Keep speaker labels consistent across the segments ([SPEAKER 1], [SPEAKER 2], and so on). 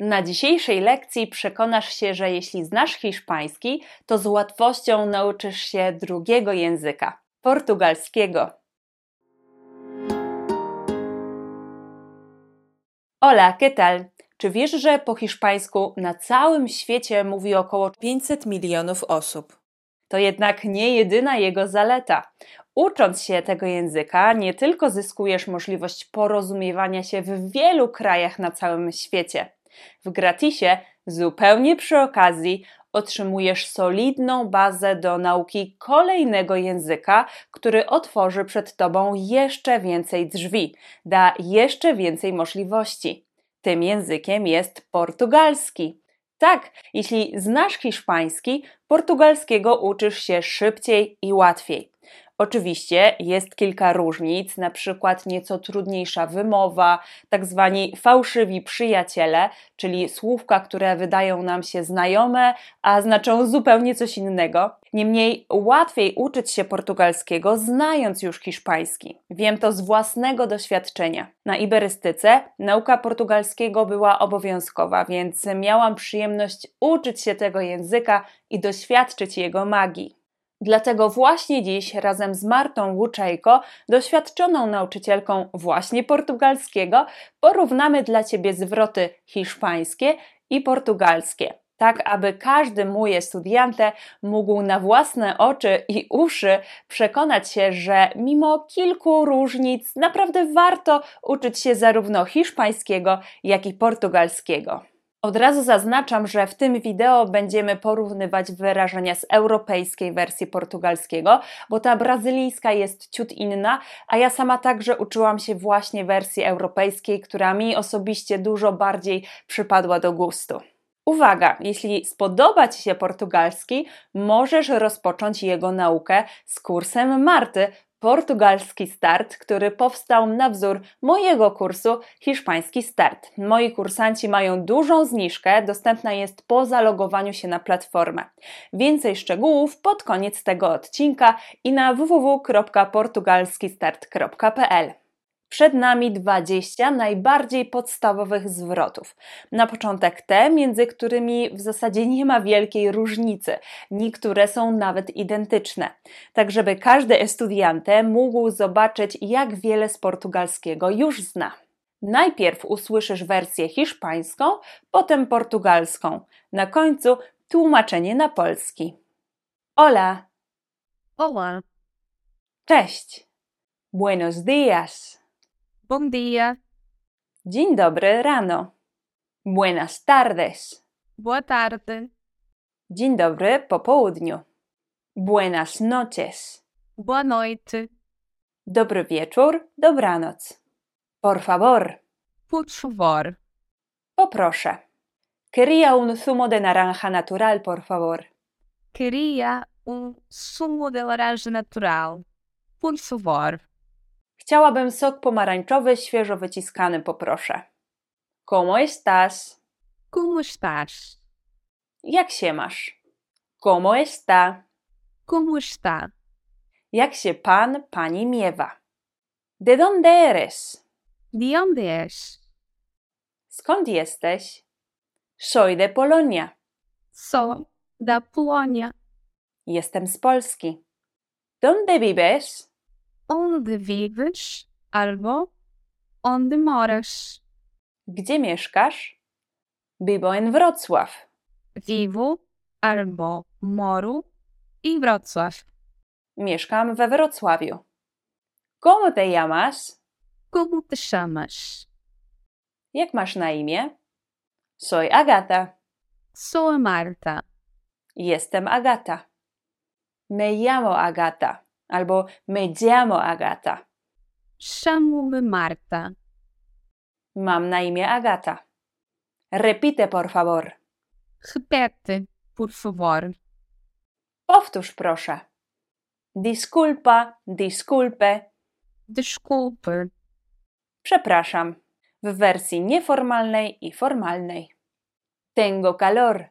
[SPEAKER 1] Na dzisiejszej lekcji przekonasz się, że jeśli znasz hiszpański, to z łatwością nauczysz się drugiego języka portugalskiego. Hola, ¿qué tal? Czy wiesz, że po hiszpańsku na całym świecie mówi około 500 milionów osób? To jednak nie jedyna jego zaleta. Ucząc się tego języka, nie tylko zyskujesz możliwość porozumiewania się w wielu krajach na całym świecie. W gratisie, zupełnie przy okazji, otrzymujesz solidną bazę do nauki kolejnego języka, który otworzy przed Tobą jeszcze więcej drzwi, da jeszcze więcej możliwości. Tym językiem jest portugalski. Tak, jeśli znasz hiszpański, portugalskiego uczysz się szybciej i łatwiej. Oczywiście jest kilka różnic, na przykład nieco trudniejsza wymowa, tak zwani fałszywi przyjaciele, czyli słówka, które wydają nam się znajome, a znaczą zupełnie coś innego. Niemniej łatwiej uczyć się portugalskiego, znając już hiszpański. Wiem to z własnego doświadczenia. Na iberystyce nauka portugalskiego była obowiązkowa, więc miałam przyjemność uczyć się tego języka i doświadczyć jego magii. Dlatego właśnie dziś razem z Martą Łuczejko, doświadczoną nauczycielką właśnie portugalskiego, porównamy dla Ciebie zwroty hiszpańskie i portugalskie, tak aby każdy mój estudiante mógł na własne oczy i uszy przekonać się, że mimo kilku różnic naprawdę warto uczyć się zarówno hiszpańskiego, jak i portugalskiego. Od razu zaznaczam, że w tym wideo będziemy porównywać wyrażenia z europejskiej wersji portugalskiego, bo ta brazylijska jest ciut inna, a ja sama także uczyłam się właśnie wersji europejskiej, która mi osobiście dużo bardziej przypadła do gustu. Uwaga, jeśli spodoba Ci się portugalski, możesz rozpocząć jego naukę z kursem Marty, portugalski start, który powstał na wzór mojego kursu Hiszpański Start. Moi kursanci mają dużą zniżkę, dostępna jest po zalogowaniu się na platformę. Więcej szczegółów pod koniec tego odcinka i na www.portugalskistart.pl. Przed nami 20 najbardziej podstawowych zwrotów. Na początek te, między którymi w zasadzie nie ma wielkiej różnicy. Niektóre są nawet identyczne. Tak, żeby każdy estudiante mógł zobaczyć, jak wiele z portugalskiego już zna. Najpierw usłyszysz wersję hiszpańską, potem portugalską. Na końcu tłumaczenie na polski. Hola.
[SPEAKER 2] Olá,
[SPEAKER 1] Cześć. Buenos días.
[SPEAKER 2] Bom dia,
[SPEAKER 1] Dzień dobry rano. Buenas tardes.
[SPEAKER 2] boa tarde,
[SPEAKER 1] Dzień dobry po południu. Buenas noches.
[SPEAKER 2] boa noite,
[SPEAKER 1] Dobry wieczór, dobranoc. Por favor.
[SPEAKER 2] por favor.
[SPEAKER 1] Poproszę. Quería un zumo de naranja natural, por favor.
[SPEAKER 2] Queria um sumo de laranja natural, por favor.
[SPEAKER 1] Chciałabym sok pomarańczowy, świeżo wyciskany, poproszę. ¿Cómo estás?
[SPEAKER 2] Como estás?
[SPEAKER 1] Jak się masz? ¿Cómo está?
[SPEAKER 2] Como está?
[SPEAKER 1] Jak się pan, pani miewa? ¿De dónde eres?
[SPEAKER 2] De onde és?
[SPEAKER 1] Skąd jesteś? Soy de Polonia.
[SPEAKER 2] Sou da Polónia.
[SPEAKER 1] Jestem z Polski. ¿Dónde vives?
[SPEAKER 2] Onde vives? Albo onde moras?
[SPEAKER 1] Gdzie mieszkasz? Vivo en Wrocław.
[SPEAKER 2] Vivo albo moro em Wrocław.
[SPEAKER 1] Mieszkam we Wrocławiu. ¿Cómo te llamas?
[SPEAKER 2] Como te?
[SPEAKER 1] Jak masz na imię? Soy Agata.
[SPEAKER 2] Sou a Marta.
[SPEAKER 1] Jestem Agata. Me llamo Agata albo me llamo Agata.
[SPEAKER 2] Chamo-me Marta.
[SPEAKER 1] Mam na imię Agata. Repite, por favor.
[SPEAKER 2] Repete, por favor.
[SPEAKER 1] Powtórz, proszę. Disculpa, disculpe.
[SPEAKER 2] Desculpe.
[SPEAKER 1] Przepraszam. W wersji nieformalnej i formalnej. Tengo calor.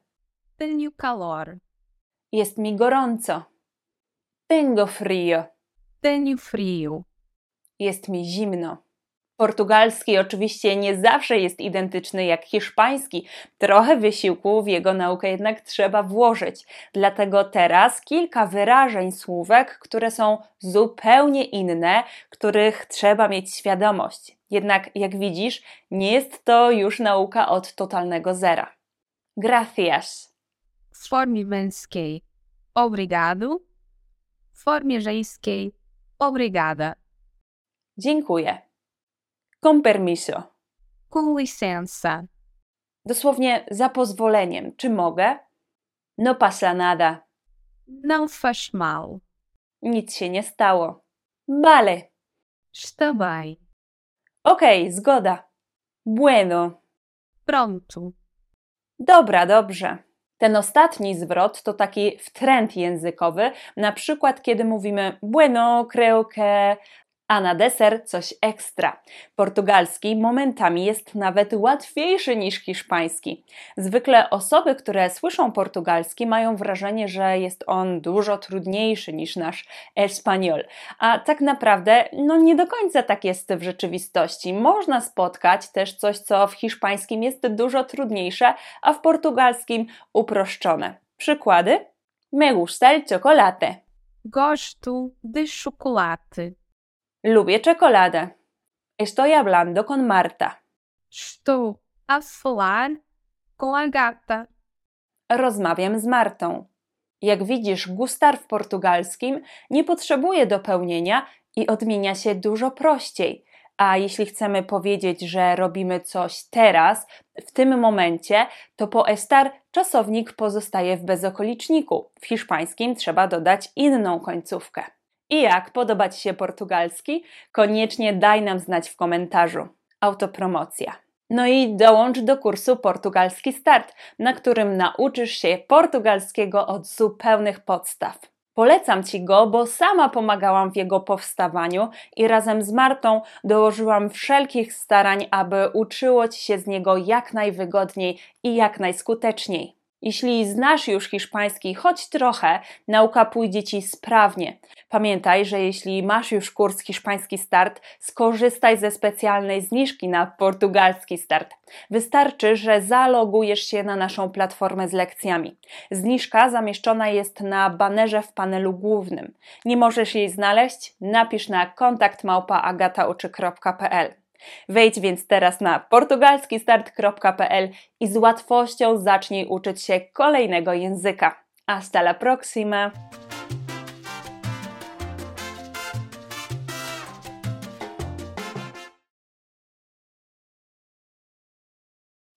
[SPEAKER 2] Tenho calor.
[SPEAKER 1] Jest mi gorąco. Tengo frío.
[SPEAKER 2] Tenho frio.
[SPEAKER 1] Jest mi zimno. Portugalski oczywiście nie zawsze jest identyczny jak hiszpański. Trochę wysiłku w jego naukę jednak trzeba włożyć. Dlatego teraz kilka wyrażeń słówek, które są zupełnie inne, których trzeba mieć świadomość. Jednak jak widzisz, nie jest to już nauka od totalnego zera. Gracias.
[SPEAKER 2] W formie męskiej obrigado, w formie żeńskiej obrigada.
[SPEAKER 1] Dziękuję. Con permiso.
[SPEAKER 2] Com licença.
[SPEAKER 1] Dosłownie za pozwoleniem. Czy mogę? No pasa nada.
[SPEAKER 2] Não faz mal.
[SPEAKER 1] Nic się nie stało. Vale.
[SPEAKER 2] Está bem.
[SPEAKER 1] Okej, okay, zgoda. Bueno.
[SPEAKER 2] Pronto.
[SPEAKER 1] Dobra, dobrze. Ten ostatni zwrot to taki wtręt językowy, na przykład kiedy mówimy bueno, creo que, a na deser coś ekstra. Portugalski momentami jest nawet łatwiejszy niż hiszpański. Zwykle osoby, które słyszą portugalski, mają wrażenie, że jest on dużo trudniejszy niż nasz espanol. A tak naprawdę, no nie do końca tak jest w rzeczywistości. Można spotkać też coś, co w hiszpańskim jest dużo trudniejsze, a w portugalskim uproszczone. Przykłady? Me gusta el chocolate.
[SPEAKER 2] Gosto de chocolate.
[SPEAKER 1] Lubię czekoladę. Estoy hablando con Marta.
[SPEAKER 2] Estou a falar com a gata.
[SPEAKER 1] Rozmawiam z Martą. Jak widzisz, gustar w portugalskim nie potrzebuje dopełnienia i odmienia się dużo prościej. A jeśli chcemy powiedzieć, że robimy coś teraz, w tym momencie, to po estar czasownik pozostaje w bezokoliczniku. W hiszpańskim trzeba dodać inną końcówkę. I jak podoba Ci się portugalski? Koniecznie daj nam znać w komentarzu. Autopromocja. No i dołącz do kursu Portugalski Start, na którym nauczysz się portugalskiego od zupełnych podstaw. Polecam Ci go, bo sama pomagałam w jego powstawaniu i razem z Martą dołożyłam wszelkich starań, aby uczyło Ci się z niego jak najwygodniej i jak najskuteczniej. Jeśli znasz już hiszpański choć trochę, nauka pójdzie ci sprawnie. Pamiętaj, że jeśli masz już kurs Hiszpański Start, skorzystaj ze specjalnej zniżki na portugalski start. Wystarczy, że zalogujesz się na naszą platformę z lekcjami. Zniżka zamieszczona jest na banerze w panelu głównym. Nie możesz jej znaleźć? Napisz na kontakt Wejdź więc teraz na portugalskistart.pl i z łatwością zacznij uczyć się kolejnego języka. Hasta la próxima!